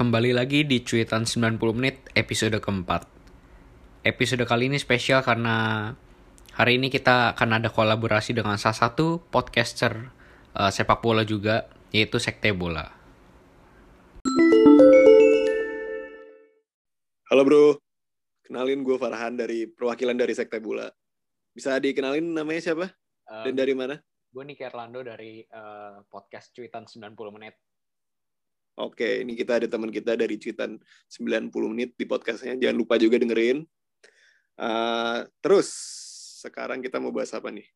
Kembali lagi di cuitan 90 menit episode keempat. Episode kali ini spesial karena hari ini kita akan ada kolaborasi dengan salah satu podcaster uh, sepak bola juga, yaitu Sekte Bola. Halo bro, kenalin gue Farhan dari perwakilan dari Sekte Bola. Bisa dikenalin namanya siapa? Um, Dan dari mana? Gue Niki Erlando dari uh, podcast cuitan 90 menit. Oke, ini kita ada teman kita dari cuitan 90 menit di podcastnya. Jangan lupa juga dengerin. Uh, terus, sekarang kita mau bahas apa nih?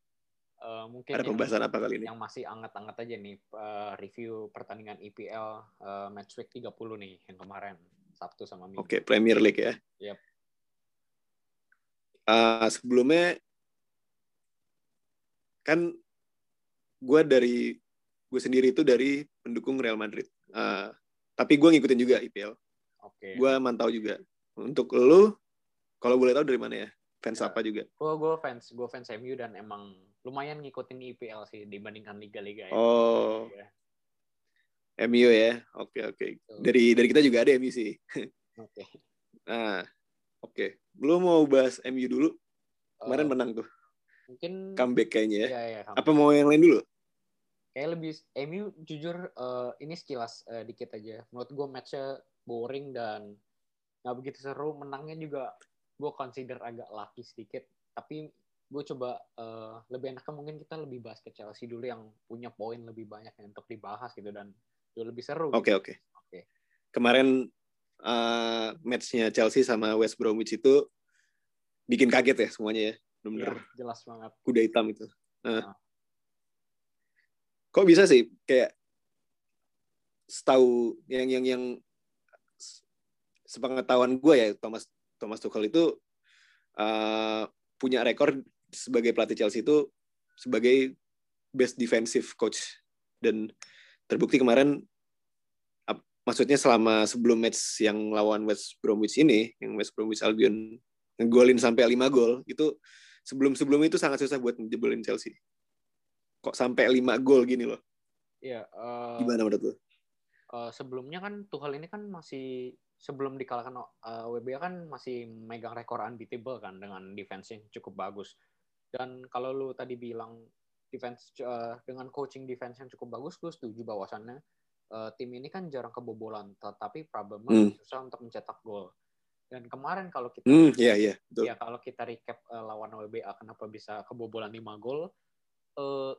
Uh, mungkin ada pembahasan yang, apa kali ini? Yang masih anget-anget aja nih, uh, review pertandingan IPL uh, Match Week 30 nih, yang kemarin. Sabtu sama Minggu. Oke, Premier League ya. Yep. Uh, sebelumnya, kan gue dari gue sendiri itu dari pendukung Real Madrid. Uh, tapi gue ngikutin juga IPL. Oke. Okay. Gue mantau juga. Untuk lu, kalau boleh tahu dari mana ya? Fans ya, apa juga? Gue gue fans gue fans MU dan emang lumayan ngikutin IPL sih dibandingkan liga-liga. Oh. Ya. MU ya, oke okay, oke. Okay. Dari dari kita juga ada MU sih. Oke. Okay. Nah, oke. Okay. Lu mau bahas MU dulu? Kemarin uh, menang tuh. Mungkin comeback kayaknya ya. Iya, iya, Apa mau yang lain dulu? Kayak lebih MU jujur uh, ini sekilas uh, dikit aja menurut gue matchnya boring dan nggak begitu seru menangnya juga gue consider agak lucky sedikit tapi gue coba uh, lebih enaknya mungkin kita lebih bahas ke Chelsea dulu yang punya poin lebih banyak yang untuk dibahas gitu dan jauh lebih seru. Oke gitu. oke. Oke. Kemarin uh, matchnya Chelsea sama West Bromwich itu bikin kaget ya semuanya ya, benar. Ya, jelas banget. Kuda hitam itu. Nah. nah kok bisa sih? Kayak setahu yang yang yang sepengetahuan gue ya Thomas Thomas Tuchel itu uh, punya rekor sebagai pelatih Chelsea itu sebagai best defensive coach. Dan terbukti kemarin uh, maksudnya selama sebelum match yang lawan West Bromwich ini yang West Bromwich Albion ngegolin sampai 5 gol itu sebelum-sebelum itu sangat susah buat ngejebolin Chelsea kok sampai 5 gol gini loh. Iya. Uh, Gimana menurut lu? Uh, sebelumnya kan Tuchel ini kan masih sebelum dikalahkan uh, WBA kan masih megang rekor unbeatable kan dengan defense yang cukup bagus. Dan kalau lu tadi bilang defense uh, dengan coaching defense yang cukup bagus, gue setuju bahwasannya uh, tim ini kan jarang kebobolan, tetapi problemnya hmm. susah untuk mencetak gol. Dan kemarin kalau kita hmm, yeah, yeah, ya kalau kita recap uh, lawan WBA kenapa bisa kebobolan 5 gol,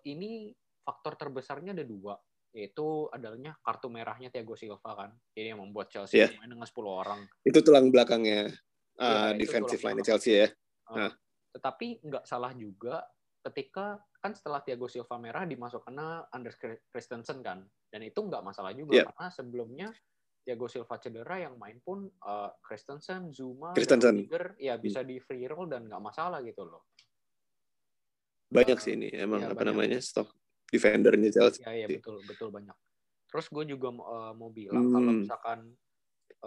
ini faktor terbesarnya ada dua yaitu adanya kartu merahnya Thiago Silva kan jadi yang membuat Chelsea yeah. main dengan 10 orang itu tulang belakangnya uh, yeah, defensive line Chelsea ya uh, nah. tetapi nggak salah juga ketika kan setelah Thiago Silva merah dimasukkan Anders Christensen kan dan itu nggak masalah juga yeah. karena sebelumnya Thiago Silva cedera yang main pun uh, Christensen, Zuma, Christensen. Dan ya bisa di free roll dan nggak masalah gitu loh banyak sih ini emang ya, apa banyak. namanya stok defendernya Chelsea. Iya, ya, betul, betul banyak. Terus gue juga uh, mau bilang hmm. kalau misalkan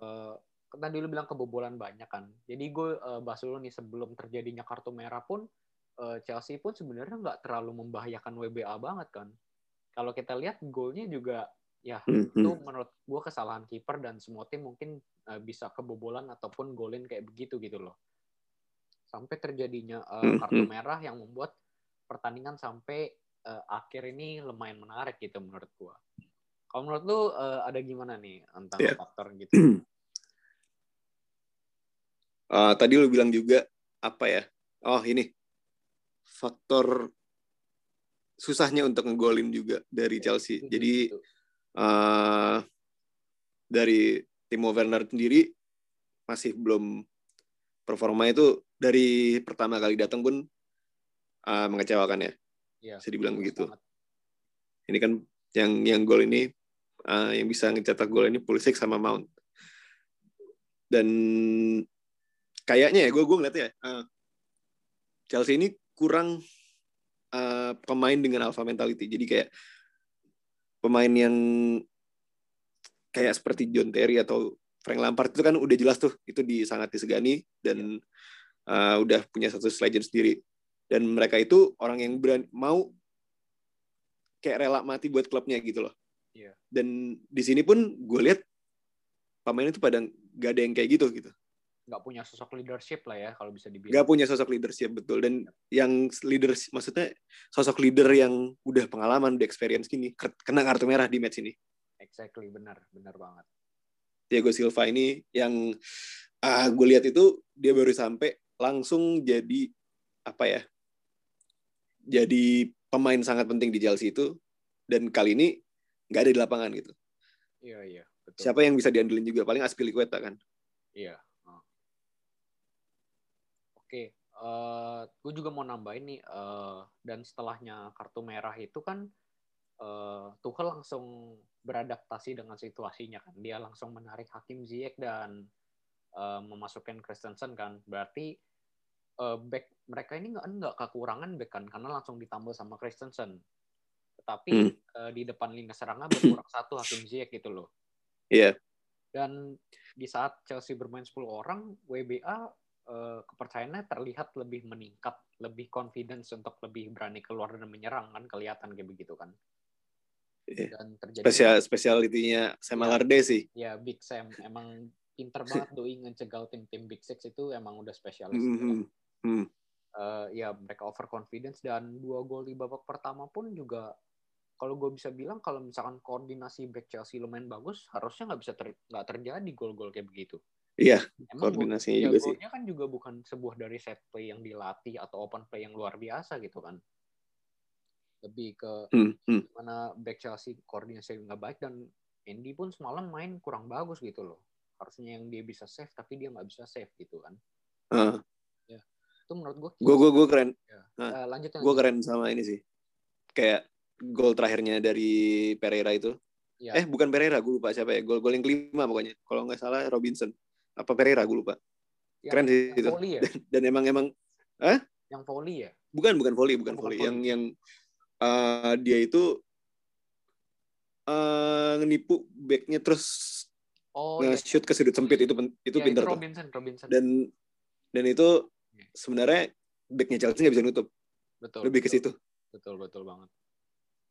uh, tadi lu bilang kebobolan banyak kan. Jadi gue uh, bahas dulu nih sebelum terjadinya kartu merah pun uh, Chelsea pun sebenarnya nggak terlalu membahayakan WBA banget kan. Kalau kita lihat golnya juga ya hmm. itu hmm. menurut gue kesalahan kiper dan semua tim mungkin uh, bisa kebobolan ataupun golin kayak begitu gitu loh. Sampai terjadinya uh, kartu hmm. merah yang membuat pertandingan sampai uh, akhir ini lumayan menarik gitu menurut gua. Kalau menurut lu uh, ada gimana nih tentang yeah. faktor gitu? uh, tadi lu bilang juga apa ya? Oh ini faktor susahnya untuk ngegolin juga dari iya, Chelsea. Jadi Uh, dari Timo Werner sendiri masih belum performa itu dari pertama kali datang pun uh, mengecewakan ya. ya bisa dibilang begitu. Sangat. Ini kan yang yang gol ini uh, yang bisa ngecetak gol ini Pulisic sama Mount. Dan kayaknya ya gue gue ngeliat ya uh, Chelsea ini kurang uh, pemain dengan alpha mentality. Jadi kayak pemain yang kayak seperti John Terry atau Frank Lampard itu kan udah jelas tuh itu di sangat disegani dan uh, udah punya satu legend sendiri dan mereka itu orang yang berani mau kayak rela mati buat klubnya gitu loh. Yeah. Dan di sini pun gue lihat pemain itu pada gak ada yang kayak gitu gitu nggak punya sosok leadership lah ya kalau bisa dibilang. Nggak punya sosok leadership betul dan yang leader maksudnya sosok leader yang udah pengalaman, udah experience gini kena kartu merah di match ini. Exactly benar benar banget. Diego Silva ini yang uh, gue lihat itu dia baru sampai langsung jadi apa ya? Jadi pemain sangat penting di Chelsea itu dan kali ini nggak ada di lapangan gitu. Iya iya. Betul. Siapa yang bisa diandelin juga paling Aspilicueta kan? Iya Oke, uh, eh, gue juga mau nambahin nih, uh, dan setelahnya kartu merah itu kan uh, Tuchel langsung beradaptasi dengan situasinya kan. Dia langsung menarik Hakim Ziyech dan uh, memasukkan Christensen kan. Berarti uh, back mereka ini nggak nggak kekurangan back kan karena langsung ditambah sama Christensen. Tetapi hmm. uh, di depan lini serangnya berkurang satu Hakim Ziyech gitu loh. Iya. Yeah. Dan di saat Chelsea bermain 10 orang, WBA uh, kepercayaannya terlihat lebih meningkat, lebih confidence untuk lebih berani keluar dan menyerang kan kelihatan kayak begitu kan. Iya. Dan terjadi spesial spesialitinya Sam ya, sih. Ya Big Sam emang pinter banget doi ngecegal tim-tim Big Six itu emang udah spesialis. Mm -hmm. Mm. Uh, ya mereka over confidence dan dua gol di babak pertama pun juga kalau gue bisa bilang kalau misalkan koordinasi back Chelsea lumayan bagus harusnya nggak bisa ter, nggak terjadi gol-gol kayak begitu. Iya, koordinasinya juga sih. kan juga bukan sebuah dari set play yang dilatih atau open play yang luar biasa gitu kan. Lebih ke hmm, hmm. mana back Chelsea koordinasi nggak baik dan Andy pun semalam main kurang bagus gitu loh. Harusnya yang dia bisa save tapi dia nggak bisa save gitu kan. Uh. Ya, itu menurut gue. Gue gue gue keren. Ya. Nah, uh, lanjut. Gue keren sama ini sih. Kayak gol terakhirnya dari Pereira itu. Ya. Eh bukan Pereira, gue lupa siapa ya. Gol gol yang kelima pokoknya. Kalau nggak salah Robinson apa Pereira gue lupa yang, keren sih itu ya? dan, dan emang emang ah yang volley ya bukan bukan volley bukan, oh, volley. yang yang uh, dia itu uh, ngenipu backnya terus oh, nge shoot iya. ke sudut sempit itu itu ya, pinter itu Robinson, tuh. Robinson. dan dan itu iya. Sebenarnya backnya Chelsea nggak bisa nutup. Betul lebih betul. ke situ. Betul betul banget.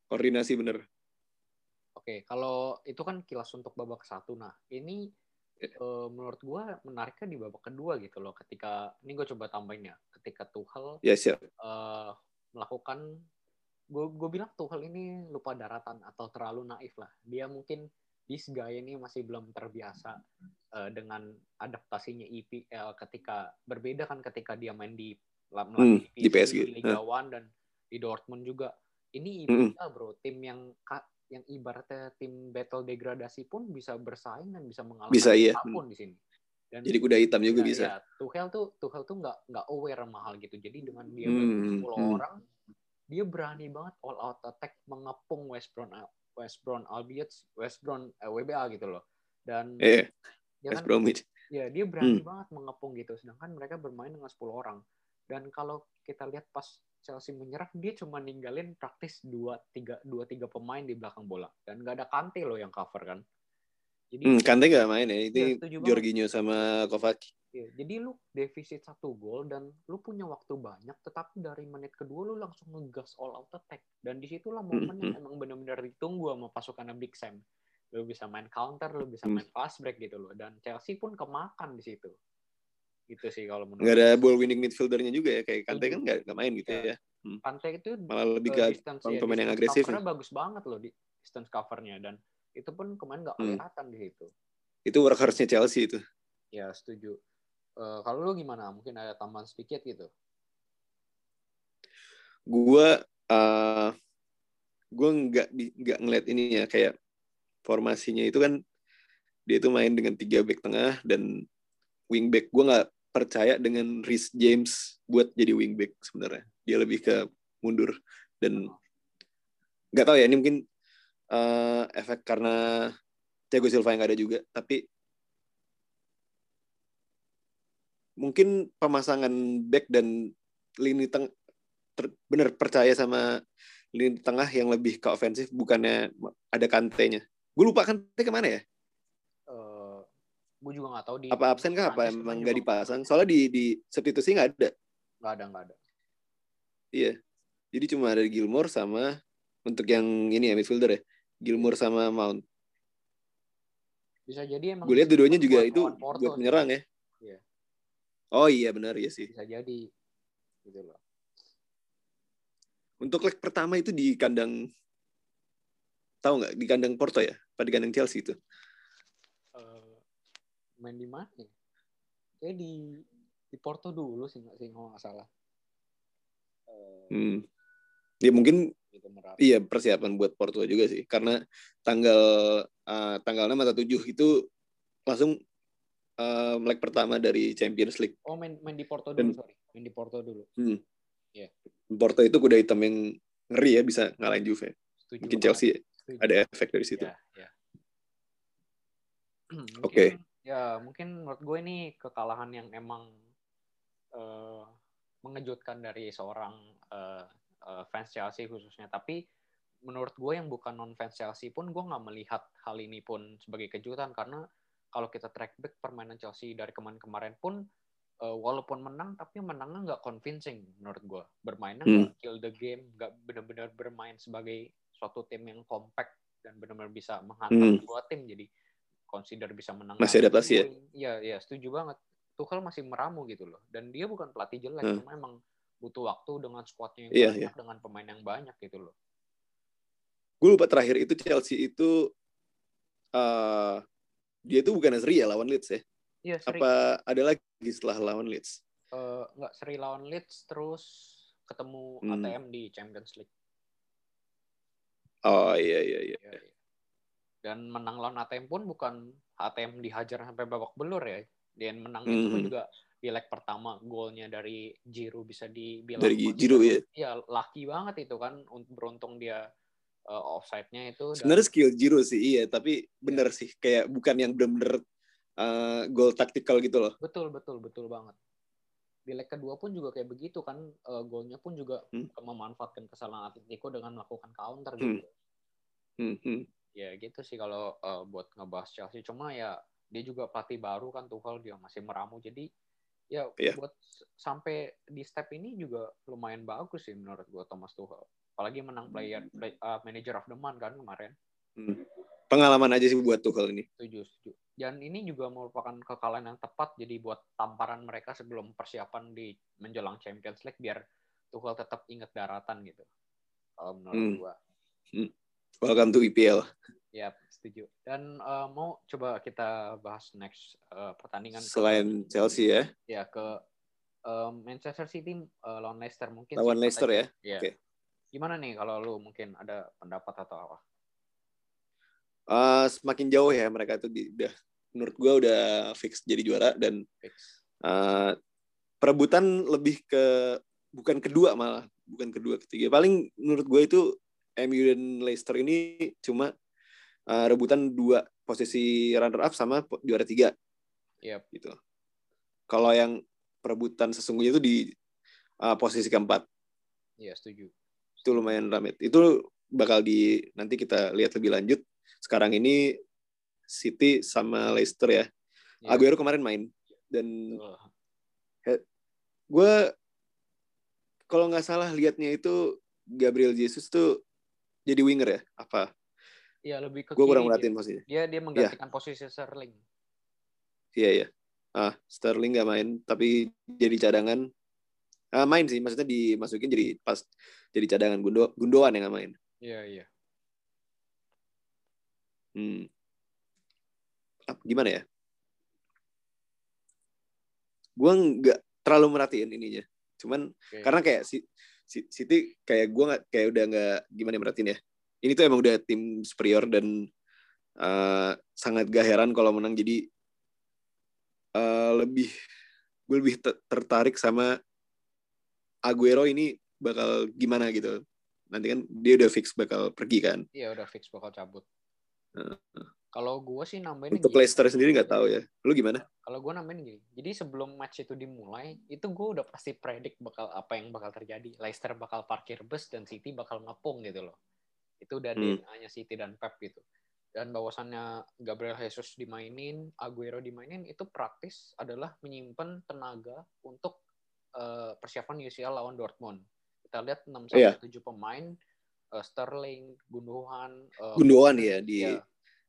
Koordinasi bener. Oke kalau itu kan kilas untuk babak satu. Nah ini uh, menurut gue menariknya di babak kedua gitu loh. Ketika ini gue coba tambahin ya. Ketika Tuchel yeah. uh, melakukan gue gue bilang Tuchel ini lupa daratan atau terlalu naif lah. Dia mungkin this guy ini masih belum terbiasa uh, dengan adaptasinya EPL ketika berbeda kan ketika dia main di hmm, di PSG di Liga One dan di Dortmund juga ini EPL hmm. bro tim yang yang ibaratnya tim battle degradasi pun bisa bersaing dan bisa mengalahkan bisa, iya. apa pun di sini. Dan jadi kuda hitam juga ya, bisa. Ya, Tuchel tuh Tuchel tuh nggak nggak aware mahal gitu. Jadi dengan dia hmm, 10 hmm. orang, dia berani banget all out attack mengepung West Brom West Brom Albion West Brom eh, WBA gitu loh. Dan eh, ya West kan, Bromwich. Ya, dia berani hmm. banget mengepung gitu. Sedangkan mereka bermain dengan 10 orang. Dan kalau kita lihat pas Chelsea menyerang dia cuma ninggalin praktis dua tiga dua tiga pemain di belakang bola dan nggak ada Kante loh yang cover kan jadi hmm, Kante nggak main ya ini ya, Jorginho sama Kovac ya, jadi lu defisit satu gol dan lu punya waktu banyak tetapi dari menit kedua lu langsung ngegas all out attack. Dan di situlah momen yang emang benar-benar ditunggu sama pasukan Big Sam lu bisa main counter lu bisa main fast break gitu loh dan Chelsea pun kemakan di situ. Gitu sih kalau menurut nggak ada ball winning midfieldernya juga ya kayak Kante kan nggak main gitu ya, ya. Hmm. Kante itu malah lebih ke ya, pemain yang agresif covernya bagus banget loh di distance covernya dan itu pun kemarin nggak hmm. kelihatan hmm. di situ. Itu workhouse-nya Chelsea itu. Ya setuju uh, kalau lu gimana mungkin ada tambahan sedikit gitu gua uh, gua nggak nggak ngeliat ini ya kayak formasinya itu kan dia itu main dengan tiga back tengah dan wingback gue nggak percaya dengan Rhys James buat jadi wingback sebenarnya. Dia lebih ke mundur dan nggak tahu ya ini mungkin uh, efek karena Thiago Silva yang ada juga. Tapi mungkin pemasangan back dan lini tengah bener percaya sama lini tengah yang lebih ke ofensif bukannya ada kantenya. Gue lupa kante ke mana ya? gue juga nggak tahu di apa absen kah apa emang nggak dipasang soalnya di di substitusi nggak ada nggak ada nggak ada iya jadi cuma ada Gilmore sama untuk yang ini ya midfielder ya Gilmore sama Mount Bisa jadi emang. Gue lihat dua-duanya juga itu buat menyerang ya. Oh iya benar ya sih. Bisa jadi. Gitu loh. Untuk leg pertama itu di kandang tahu nggak di kandang Porto ya? Apa di kandang Chelsea itu? Uh, main di mana? Ya? Kayak di di Porto dulu sih nggak sih kalau nggak salah. Uh, hmm. Ya mungkin gitu, iya persiapan buat Porto juga sih karena tanggal uh, tanggal 6 atau 7 itu langsung uh, leg pertama dari Champions League. Oh main main di Porto dulu Dan, sorry. Main di Porto dulu. Hmm. Yeah. Porto itu kuda hitam yang ngeri ya bisa ngalahin Juve. Setuju Mungkin Chelsea Setuju. ada efek dari situ. Yeah, yeah. Oke. Okay. Ya mungkin menurut gue ini kekalahan yang emang uh, mengejutkan dari seorang uh, uh, fans Chelsea khususnya. Tapi menurut gue yang bukan non fans Chelsea pun gue nggak melihat hal ini pun sebagai kejutan karena kalau kita track back permainan Chelsea dari kemarin-kemarin pun uh, walaupun menang tapi menangnya nggak convincing menurut gue bermainnya hmm. nggak hmm. kill the game nggak benar-benar bermain sebagai suatu tim yang compact dan benar-benar bisa menghantam hmm. dua tim jadi consider bisa menang masih adaptasi ya iya iya setuju banget Tuchel masih meramu gitu loh dan dia bukan pelatih jelek hmm. cuma emang butuh waktu dengan squadnya yang yeah, banyak yeah. dengan pemain yang banyak gitu loh gue lupa terakhir itu Chelsea itu uh, dia itu bukan seri ya lawan Leeds ya Iya, seri. Apa ada lagi setelah lawan Leeds? Uh, enggak, seri lawan Leeds terus ketemu hmm. ATM di Champions League. Oh iya iya iya. Ya, ya. Dan menang lawan ATM pun bukan ATM dihajar sampai babak belur ya. Dan menangnya hmm. itu juga di leg pertama golnya dari Jiru bisa dibilang dari Jiru ya. Iya, lucky banget itu kan beruntung dia uh, offside-nya itu. Sebenarnya dan... skill Jiru sih iya, tapi bener sih kayak bukan yang bener-bener uh, gol taktikal gitu loh. Betul betul betul banget. Di leg kedua pun juga kayak begitu kan uh, golnya pun juga hmm? memanfaatkan kesalahan Atletico dengan melakukan counter hmm. gitu. Hmm. Hmm. Ya gitu sih kalau uh, buat ngebahas Chelsea cuma ya dia juga pelatih baru kan Tuchel dia masih meramu jadi ya yeah. buat sampai di step ini juga lumayan bagus sih menurut gua Thomas Tuchel. Apalagi menang player play, uh, manager of the month kan kemarin. Hmm. Pengalaman aja sih buat Tuchel ini. Setuju, setuju dan ini juga merupakan kekalahan yang tepat jadi buat tamparan mereka sebelum persiapan di menjelang Champions League biar Tuchel tetap ingat daratan gitu kalau menurut hmm. gua. Hmm. Welcome to EPL. Ya, setuju. Dan uh, mau coba kita bahas next uh, pertandingan selain ke, Chelsea ya. Ya ke uh, Manchester City uh, lawan Leicester mungkin. Lawan Leicester ya. ya. Oke. Okay. Gimana nih kalau lu mungkin ada pendapat atau apa? Uh, semakin jauh ya mereka itu di, udah menurut gue udah fix jadi juara dan uh, perebutan lebih ke bukan kedua malah bukan kedua ketiga. Paling menurut gue itu MU dan Leicester ini cuma uh, rebutan dua posisi runner up sama juara tiga. Yep. gitu. Kalau yang perebutan sesungguhnya itu di uh, posisi keempat. Iya setuju itu lumayan ramai itu bakal di nanti kita lihat lebih lanjut sekarang ini City sama Leicester ya. Yeah. Aguero kemarin main dan oh. gue kalau nggak salah liatnya itu Gabriel Jesus tuh jadi winger ya apa? Iya lebih ke. Gue kurang merhatiin posisinya. Dia dia menggantikan yeah. posisi Sterling. Iya iya. Ah Sterling nggak main tapi jadi cadangan. Ah, main sih maksudnya dimasukin jadi pas jadi cadangan Gundo Gundoan yang main. Iya iya. Hmm gimana ya? Gue nggak terlalu merhatiin ininya. Cuman okay. karena kayak si, si City kayak gue nggak kayak udah nggak gimana ya merhatiin ya. Ini tuh emang udah tim superior dan uh, sangat gak heran kalau menang jadi uh, lebih gue lebih tertarik sama Aguero ini bakal gimana gitu. Nanti kan dia udah fix bakal pergi kan. Iya udah fix bakal cabut. Uh, kalau gue sih nambahin untuk Leicester sendiri nggak tahu ya. Lu gimana? Kalau gue nambahin gini. Jadi sebelum match itu dimulai, itu gue udah pasti predik bakal apa yang bakal terjadi. Leicester bakal parkir bus dan City bakal ngepung gitu loh. Itu udah hmm. hanya City dan Pep gitu. Dan bahwasannya Gabriel Jesus dimainin, Aguero dimainin itu praktis adalah menyimpan tenaga untuk uh, persiapan UCL lawan Dortmund. Kita lihat 6 sampai yeah. 7 pemain uh, Sterling, Gundogan, uh, Gundogan ya di ya,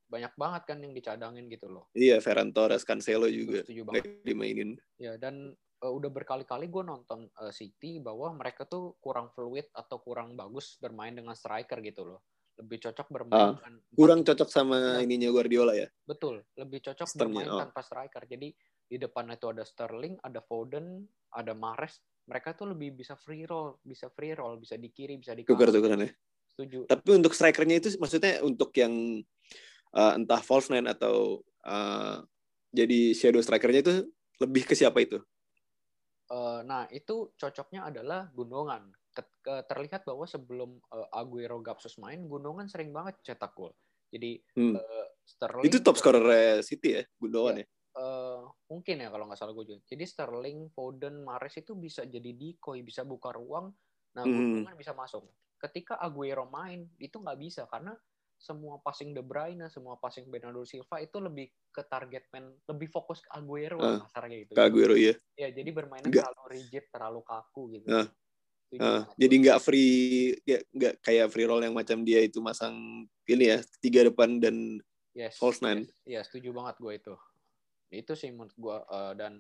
banyak banget kan yang dicadangin gitu loh. Iya, Ferran Torres, Cancelo juga Setuju banget. dimainin. Ya dan uh, udah berkali-kali gue nonton uh, City bahwa mereka tuh kurang fluid atau kurang bagus bermain dengan striker gitu loh. Lebih cocok bermain Ah, Kurang cocok sama Iya. ininya Guardiola ya. betul, lebih cocok bermain oh. tanpa striker. Jadi di depannya itu ada Sterling, ada Foden, ada Mahrez. Mereka tuh lebih bisa free roll, bisa free roll, bisa di kiri, bisa di kanan. Tuker-tukeran ya. Setuju. Tapi untuk strikernya itu maksudnya untuk yang uh, entah false nine atau uh, jadi shadow strikernya itu lebih ke siapa itu? Eh, nah, itu cocoknya adalah Gundogan. Terlihat bahwa sebelum eh, Aguero Gapsus main, Gundogan sering banget cetak gol. Jadi Hmm. eh, Sterling Itu top scorer City ya, Gundogan ya. eh, mungkin ya kalau nggak salah gue juga. Jadi Sterling, Foden, Mahrez itu bisa jadi decoy, bisa buka ruang. Nah, Hmm. Gundogan bisa masuk. Ketika Aguero main, itu nggak bisa karena semua passing De Bruyne, semua passing Bernardo Silva itu lebih ke target man, lebih fokus ke Aguero lah kasarnya gitu. Ke Aguero ya. Ya, jadi bermainnya Nggak. terlalu rigid, terlalu kaku gitu. Uh, banget jadi nggak free nggak kayak free roll yang macam dia itu masang ini ya tiga depan dan yes, false nine. yes. Iya, setuju banget gue itu. Itu sih menurut gue eh, dan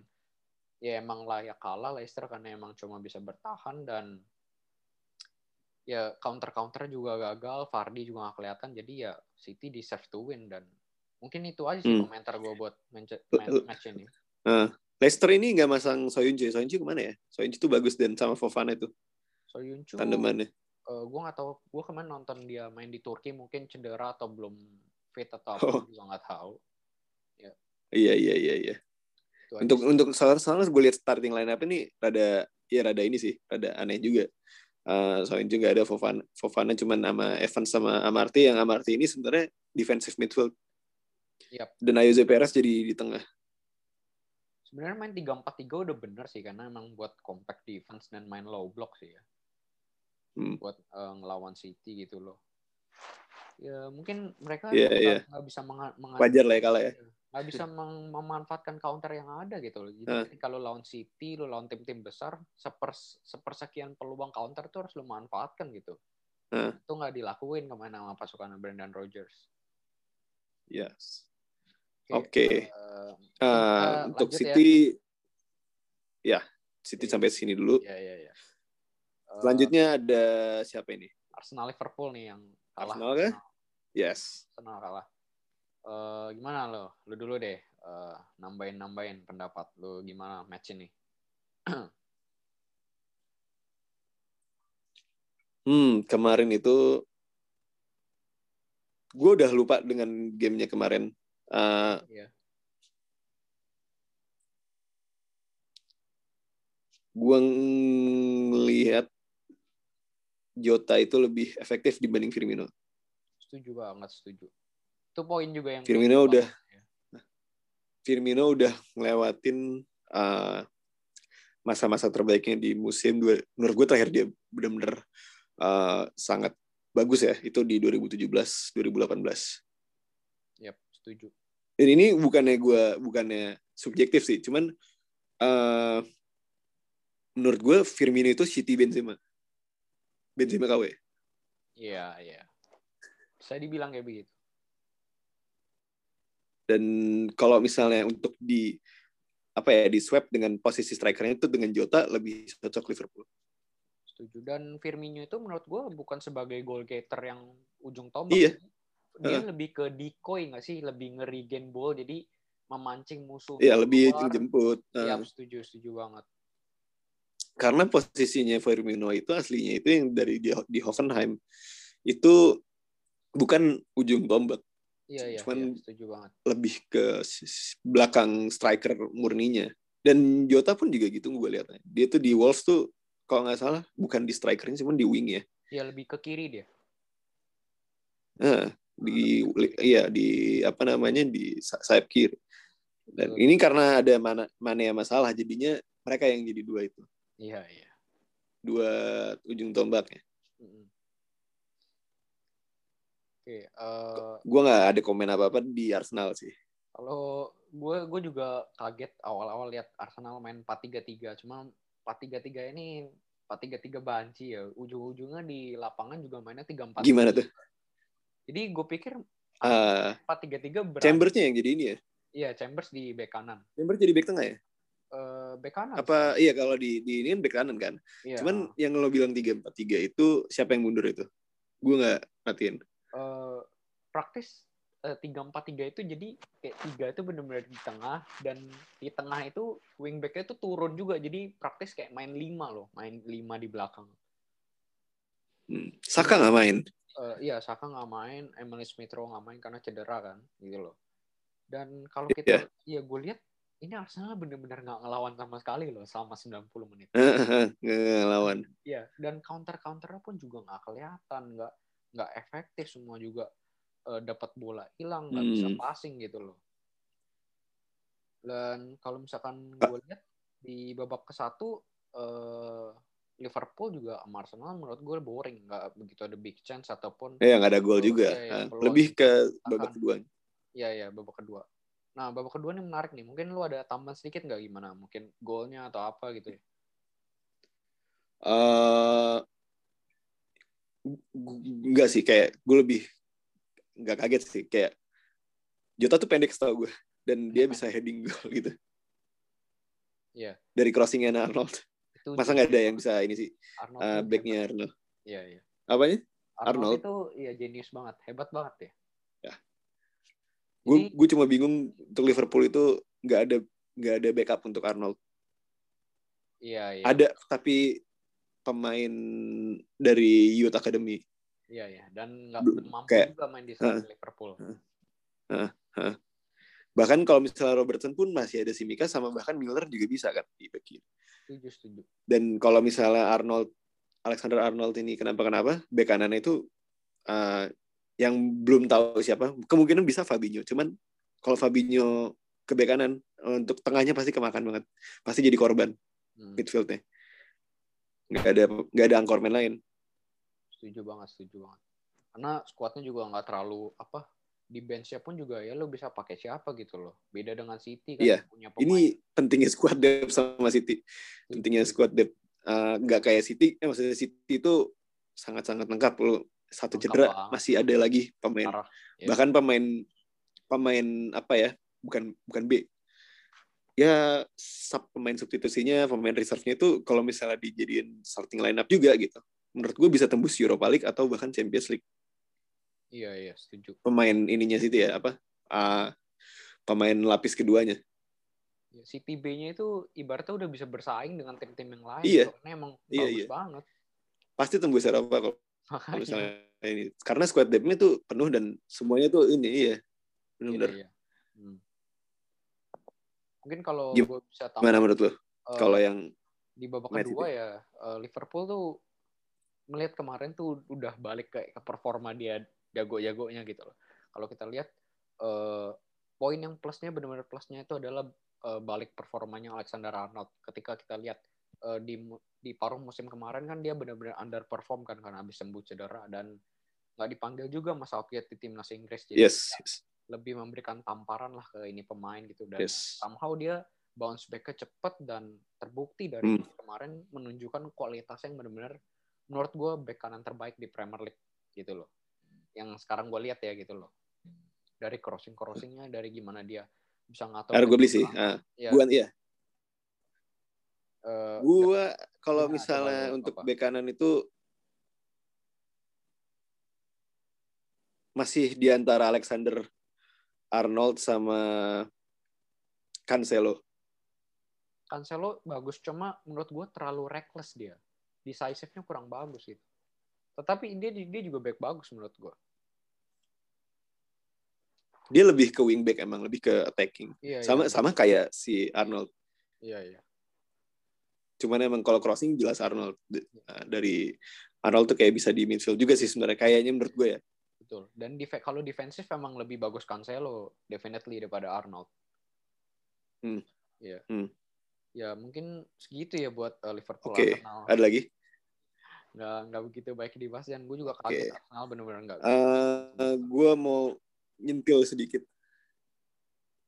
ya emang layak kalah Leicester karena emang cuma bisa bertahan dan ya counter counter juga gagal, Vardy juga gak kelihatan jadi ya City deserve to win dan mungkin itu aja sih Hmm. komentar gue buat match, L- match ini. Uh, Leicester ini nggak masang Soyuncu. Soyuncu ke mana ya? Soyuncu tuh bagus dan sama Fofana itu Soyuncu, tandemannya. eh, gue nggak tahu, gue kemarin nonton dia main di Turki mungkin cedera atau belum fit atau apa, Oh. gue nggak tahu. Iya iya iya iya. Itu aja Untuk untuk soalnya soalnya gue lihat starting line up ini rada ya rada ini sih, rada aneh juga. Uh, Soyuncu nggak ada Fofana, Fofana cuman sama Evans sama Amarty yang Amarty ini sebenarnya defensive midfield. Yap. Dan Ayoze Perez jadi di tengah. Sebenarnya main 3-4-3 udah bener sih karena emang buat compact defense dan main low block sih ya. Hmm. Buat eh, ngelawan City gitu loh. Ya mungkin mereka nggak iya. nggak bisa menga- menga- Wajar lah ya kalah ya. Nggak bisa meng- memanfaatkan counter yang ada gitu loh. Jadi ketika lo lawan City, lo lawan tim-tim besar, sepers sepersekian peluang counter tuh harus lo manfaatkan gitu. Ah. Itu nggak dilakuin ke mana sama pasukan Brendan Rodgers. Yes. Oke. eh, Uh, Kita untuk lanjut ya. City, ya, City Oke. sampai sini dulu. ya ya ya. Eh, Selanjutnya ada siapa ini? Arsenal Liverpool nih yang kalah. Arsenal kah? Yes. Arsenal kalah. Eh, gimana lo? Lu dulu deh eh, nambahin-nambahin pendapat lu gimana match ini? Hmm, kemarin itu gue udah lupa dengan gamenya kemarin. Uh, Iya. gue ngelihat Jota itu lebih efektif dibanding Firmino. Setuju banget, setuju. Itu poin juga yang Firmino udah Firmino udah ngelewatin uh, masa-masa terbaiknya di musim dua, menurut gue terakhir dia benar-benar uh, sangat bagus ya itu di 2017 2018 Yap, setuju. dan ini bukannya gue bukannya subjektif sih cuman uh, menurut gue Firmino itu City Benzema Benzema KW Iya, iya. Bisa dibilang kayak begitu. Dan kalau misalnya untuk di apa ya di swap dengan posisi strikernya itu dengan Jota lebih cocok Liverpool Setuju. Dan Firmino itu menurut gue bukan sebagai goal getter yang ujung tombak. Iya. Dia Heeh. lebih ke decoy nggak sih? Lebih nge-regain ball. Jadi memancing musuh. Iya lebih keluar. jemput. Iya, Nah, setuju, setuju banget. karena posisinya Firmino itu aslinya itu yang dari di, di Hoffenheim itu bukan ujung tombak, Iya, iya, Cuman- iya, setuju banget. lebih ke belakang striker murninya. Dan Jota pun juga gitu gue lihatnya. Dia tuh di Wolves tuh kalau nggak salah bukan di strikernya cuman di wing ya. Iya, lebih ke kiri dia. Nah, di iya di apa namanya di sa- sayap kiri. Dan Betul. ini karena ada mana mana yang masalah jadinya mereka yang jadi dua itu. Iya, iya. Dua ujung tombaknya. Mm-mm. Oke, eh, Gue nggak ada komen apa-apa di Arsenal sih. kalau gue gue juga kaget awal-awal lihat Arsenal main 4-3-3. Cuma 4-3-3 ini 4-3-3 banci ya. Ujung-ujungnya di lapangan juga mainnya 3-4. Gimana tuh? Jadi gue pikir Uh, 4-3-3 Chambersnya yang jadi ini ya? Iya, Chambers di bek kanan. Chambers jadi bek tengah ya? Uh, bek kanan. Apa sih. iya kalau di di ini kan bek kanan kan? Iya. Cuman yang lo bilang 3-4-3 itu siapa yang mundur itu? Gue nggak perhatiin. Uh, praktis tiga empat tiga itu jadi kayak tiga itu benar-benar di tengah dan di tengah itu wingbacknya itu turun juga jadi praktis kayak main lima loh main lima di belakang hmm. Saka nggak main uh, iya Saka nggak main Emily Smith Rowe nggak main karena cedera kan gitu loh dan kalau kita yeah. ya gue lihat ini Arsenal benar-benar nggak ngelawan sama sekali loh selama 90 menit. Nggak ngelawan. Iya, dan counter-counternya pun juga nggak kelihatan, nggak nggak efektif semua juga uh, dapat bola hilang nggak hmm. bisa passing gitu loh. Dan kalau misalkan gue lihat di babak ke satu uh, Liverpool juga sama Arsenal menurut gue boring nggak begitu ada big chance ataupun ya nggak ada gol juga. ya, ya, lebih ke babak kedua. Iya ya babak kedua. Nah babak kedua ini menarik nih. Mungkin lu ada tambahan sedikit nggak gimana? Mungkin golnya atau apa gitu ya? Uh, enggak sih kayak gue lebih nggak kaget sih kayak Jota tuh pendek setahu gue dan dia bisa heading goal gitu. Iya. Yeah. Dari crossingnya Arnold. Itu Masa nggak ada yang bisa ini sih? Arnold uh, backnya Arnold. Iya iya. Apanya? Arnold, Arnold itu iya jenius banget, hebat banget ya. Ya. Gue gue cuma bingung untuk Liverpool itu nggak ada nggak ada backup untuk Arnold. Iya iya. Ada tapi pemain dari Youth Academy Iya ya, dan nggak mampu kayak, juga main di uh, Liverpool. Uh, uh, Bahkan kalau misalnya Robertson pun masih ada Simika sama bahkan Miller juga bisa kan di back kiri. Setuju, setuju. Dan kalau misalnya Arnold Alexander Arnold ini kenapa-kenapa, bek kanan itu uh, yang belum tahu siapa, kemungkinan bisa Fabinho. Cuman kalau Fabinho ke bek kanan, untuk tengahnya pasti kemakan banget. Pasti jadi korban hmm. midfieldnya. Nggak ada nggak ada angkormen lain. Setuju banget setuju banget. Karena squadnya juga nggak terlalu apa di benchnya pun juga ya lo bisa pakai siapa gitu loh. Beda dengan City kan iya. punya pemain. ini pentingnya squad depth sama City. Pentingnya squad depth. Uh, nggak kayak City eh maksudnya City itu sangat-sangat lengkap. Lo satu lengkap cedera banget. masih ada lagi pemain. Parah. Ya. bahkan pemain pemain apa ya bukan bukan B ya sub pemain substitusinya pemain reserve-nya itu kalau misalnya dijadiin starting lineup juga gitu menurut gue bisa tembus Europa League atau bahkan Champions League. Iya iya setuju. Pemain ininya sih ya apa? Uh, pemain lapis keduanya. Ya, City B-nya itu ibaratnya udah bisa bersaing dengan tim-tim yang lain. Iya. Karena emang iya, bagus iya. banget. Pasti tembus Eropa kok. Misalnya ini. Karena squad depth-nya tuh penuh dan semuanya tuh ini iya. Benar-benar. Iya, iya. Hmm. Mungkin kalau gue bisa tambah. Mana menurut lo? Uh, kalau yang di babak kedua ya uh, Liverpool tuh melihat kemarin tuh udah balik ke, ke performa dia jago-jagonya gitu loh. Kalau kita lihat uh, poin yang plusnya benar-benar plusnya itu adalah uh, balik performanya Alexander Arnold. Ketika kita lihat uh, di di paruh musim kemarin kan dia benar-benar underperform kan karena habis sembuh cedera dan nggak dipanggil juga Mas Southgate di timnas Inggris jadi yes, yes. Lebih memberikan tamparan lah ke ini pemain gitu dan yes. somehow dia bounce back-nya cepat dan terbukti dari hmm. kemarin menunjukkan kualitas yang benar-benar menurut gue back kanan terbaik di Premier League gitu loh yang sekarang gue lihat ya gitu loh dari crossing crossingnya dari gimana dia bisa ngatur harus gue beli sih uh, ya. gue iya uh, gue kalau misalnya untuk apa? back kanan itu masih di antara Alexander Arnold sama Cancelo. Cancelo bagus cuma menurut gue terlalu reckless dia decisive-nya kurang bagus gitu. Tetapi dia dia juga back bagus menurut gue. Dia lebih ke wingback emang, lebih ke attacking. Iya, sama iya. sama kayak si Arnold. Iya iya. Cuman emang kalau crossing jelas Arnold nah, dari Arnold tuh kayak bisa di midfield juga sih sebenarnya kayaknya menurut gue ya. Betul. Dan def kalau defensif emang lebih bagus Cancelo definitely daripada Arnold. Hmm. Iya. Hmm. Ya mungkin segitu ya buat uh, Liverpool Oke. Okay. Ada lagi? nggak nggak begitu baik dibahas dan gue juga kaget okay. Arsenal benar-benar nggak. Uh, gue mau nyentil sedikit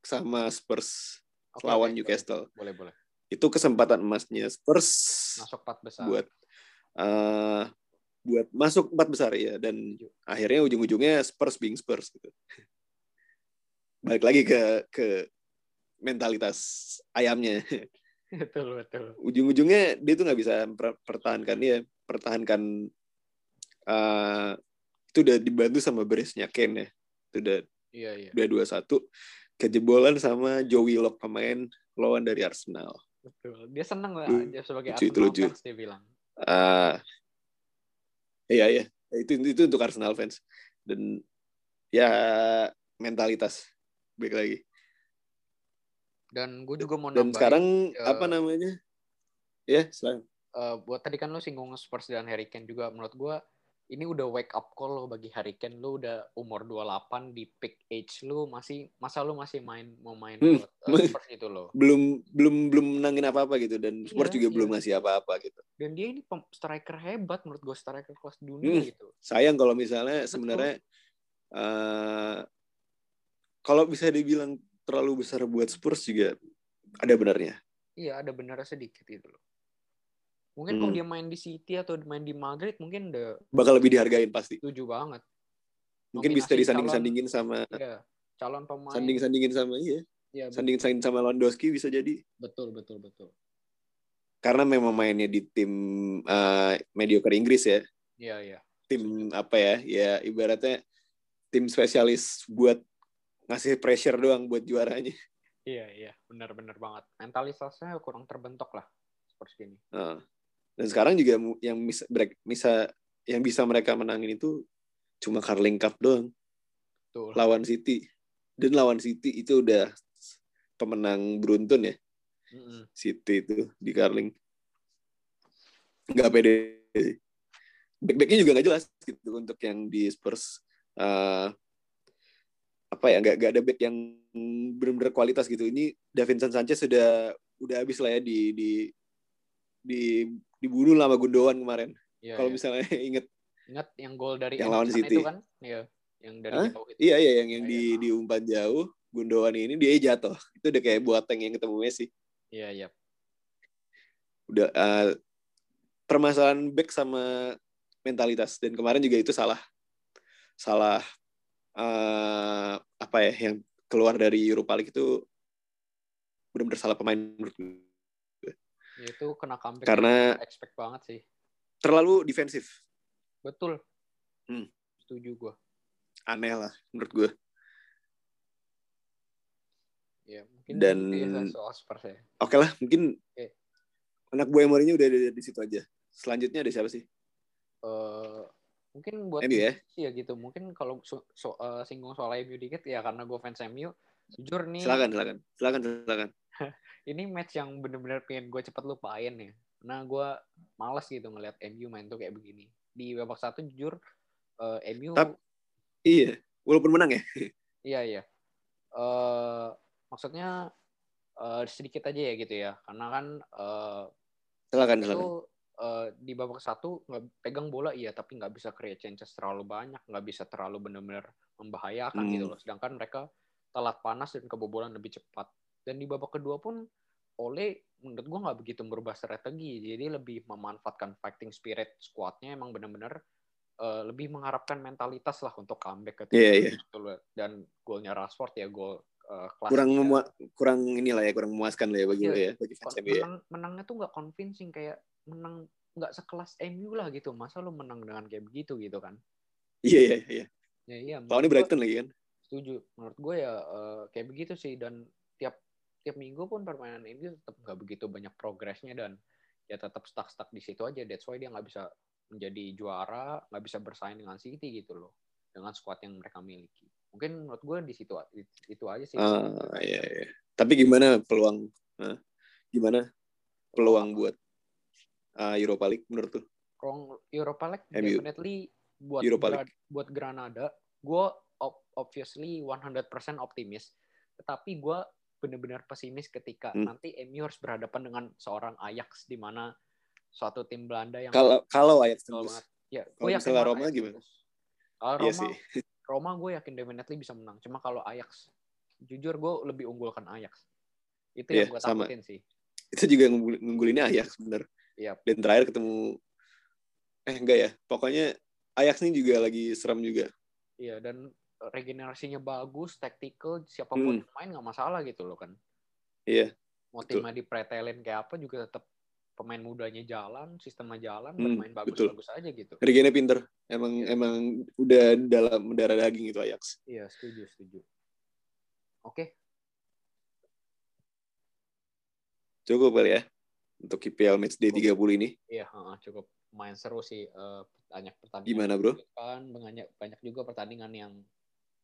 sama Spurs okay, lawan okay, Newcastle. Boleh boleh. Itu kesempatan emasnya Spurs. Masuk empat besar. Buat uh, buat masuk empat besar ya dan akhirnya ujung-ujungnya Spurs being Spurs gitu. Balik lagi ke ke mentalitas ayamnya. Betul betul. Ujung-ujungnya dia tuh nggak bisa pertahankan ya pertahankan uh, itu udah dibantu sama beresnya Ken ya. Itu udah iya, iya. udah dua satu kejebolan sama Joey Lock pemain lawan dari Arsenal. Betul. Dia seneng lah dia sebagai lucu, Arsenal lucu. fans dia bilang. Uh, iya iya. Itu itu untuk Arsenal fans. Dan ya mentalitas. Baik lagi. Dan gue juga mau dan sekarang uh, apa namanya? Ya selain uh, buat tadi kan lo singgung Spurs dan Harry Kane juga. Menurut gue ini udah wake up call lo bagi Harry Kane lo udah umur 28 di peak age lo masih masa lo masih main mau main hmm. uh, Spurs itu lo belum belum belum menangin apa apa gitu dan Spurs iya, juga iya. belum ngasih apa apa gitu. Dan dia ini striker hebat menurut gue striker kelas dunia hmm. gitu. Sayang kalau misalnya sebenarnya uh, kalau bisa dibilang terlalu besar buat Spurs juga ada benarnya. Iya ada benarnya sedikit itu loh Mungkin hmm. kalau dia main di City atau main di Madrid mungkin udah bakal lebih dihargain pasti. Setuju banget. Mungkin bisa disanding-sandingin sama iya, calon pemain. Sanding-sandingin sama iya. Ya, Sanding-sandingin sama Lewandowski bisa jadi. Betul, betul, betul. Karena memang mainnya di tim uh, mediocre Inggris ya. Iya, iya. Tim apa ya? Ya ibaratnya tim spesialis buat ngasih pressure doang buat juaranya. Iya, iya, benar-benar banget. Mentalitasnya kurang terbentuk lah seperti ini. Uh. Dan sekarang juga yang bisa, bisa yang bisa mereka menangin itu cuma Carling Cup doang. Tuh. Lawan City. Dan lawan City itu udah pemenang beruntun ya. Mm -hmm. City itu di Carling. Nggak pede. Back-backnya juga nggak jelas gitu untuk yang di Spurs. Uh, apa ya nggak nggak ada back yang benar-benar kualitas gitu ini Davinson Sanchez sudah udah habis lah ya di di di dibunuh lama Gundogan kemarin. Ya, Kalau ya. misalnya inget ingat yang gol dari yang lawan City itu kan? Iya, yang dari Hah? jauh itu. Iya, iya yang yang oh, di ya. di umpan jauh, Gundogan ini dia jatuh. Itu udah kayak buat tank yang ketemu Messi. Iya, iya. Udah uh, permasalahan back sama mentalitas dan kemarin juga itu salah salah uh, apa ya yang keluar dari Europa League itu benar-benar salah pemain menurut itu kena comeback. Karena expect banget sih. Terlalu defensif. Betul. Hmm. Setuju gue. Aneh lah menurut gue. Ya, mungkin Dan soal Spurs ya. Oke okay lah, mungkin okay. anak buah Mourinho udah ada di situ aja. Selanjutnya ada siapa sih? Uh, mungkin buat MU ya? ya gitu. Mungkin kalau so, so, uh, singgung soal MU dikit ya karena gue fans MU. Jujur nih. Silakan, silakan, silakan, silakan. Ini match yang bener-bener pengen gue cepet lupain ya. Nah gue males gitu ngeliat MU main tuh kayak begini. Di babak satu jujur uh, eh, MU. Tapi, iya, walaupun menang ya. iya iya. Uh, maksudnya uh, sedikit aja ya gitu ya, karena kan. Uh, silakan itu, silakan. Uh, di babak satu nggak pegang bola iya tapi nggak bisa create chances terlalu banyak nggak bisa terlalu benar-benar membahayakan hmm. gitu loh sedangkan mereka telat panas dan kebobolan lebih cepat dan di babak kedua pun Ole menurut gue nggak begitu merubah strategi. Jadi lebih memanfaatkan fighting spirit squadnya emang benar-benar uh, lebih mengharapkan mentalitas lah untuk comeback ke yeah, yeah. Gitu dan golnya Rashford ya gol uh, kurang memua kurang inilah ya kurang memuaskan lah ya bagi yeah. ya bagi fans MU ya. menangnya tuh nggak convincing kayak menang nggak sekelas MU lah gitu. Masa lu menang dengan kayak begitu gitu kan? Iya iya iya. Ya iya tahun ini Brighton lagi kan? setuju. Menurut gue ya uh, kayak begitu sih. Dan tiap minggu pun permainan ini tetap nggak begitu banyak progresnya dan ya tetap stuck-stuck di situ aja. That's why dia nggak bisa menjadi juara, nggak bisa bersaing dengan City gitu loh, dengan squad yang mereka miliki. Mungkin menurut gue di situ itu aja sih. Uh, iya, iya. Tapi gimana peluang? Huh? Gimana peluang buat uh, Europa League menurut tuh? Peluang Europa League MU. definitely buat Europa League. buat Granada, gue obviously 100% optimis. Tetapi gue benar-benar pesimis ketika hmm. nanti MU harus berhadapan dengan seorang Ajax di mana suatu tim Belanda yang kalau kalau Ajax tembus. Ya, yakin Roma gimana? Kalau iya Roma, iya Roma gue yakin definitely bisa menang. Cuma kalau Ajax, jujur gue lebih unggulkan Ajax. Itu yeah, yang gue takutin sih. Itu juga ngunggulinnya Ajax bener. Iya. Dan terakhir ketemu Eh enggak ya. Pokoknya Ajax ini juga lagi serem juga. Iya dan regenerasinya bagus, tactical, siapa pun hmm. main nggak masalah gitu loh kan. Iya. Mau timnya dipretelin kayak apa juga tetap pemain mudanya jalan, sistemnya jalan, hmm, bermain bagus-bagus aja gitu. Regennya pinter. Emang iya. emang udah dalam darah daging itu Ajax. Iya, setuju, setuju. Oke. Cukup kali ya untuk IPL Match Day 30 ini. Iya, cukup main seru sih uh, banyak pertandingan. Gimana, Bro? Kan banyak banyak juga pertandingan yang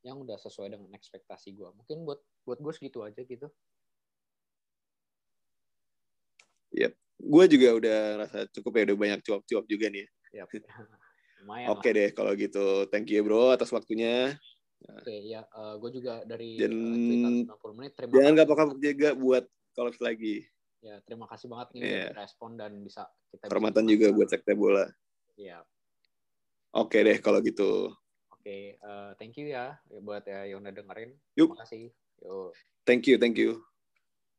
yang udah sesuai dengan ekspektasi gue. Mungkin buat buat gue segitu aja gitu. Yep. Gue juga udah rasa cukup ya udah banyak cuap-cuap juga nih. Yep. Oke okay deh kalau gitu. Thank you bro atas waktunya. Oke okay, ya, uh, eh, gue juga dari Dan, uh, 90 menit. Terima jangan kapok-kapok juga buat kalau lagi. Ya, terima kasih banget nih yeah. respon dan bisa kita Hormatan juga buat sekte bola. Iya. Oke deh kalau gitu. Oke, uh, thank you ya buat ya yang udah dengerin. Yuk. Terima kasih. Yuk. Thank you, thank you.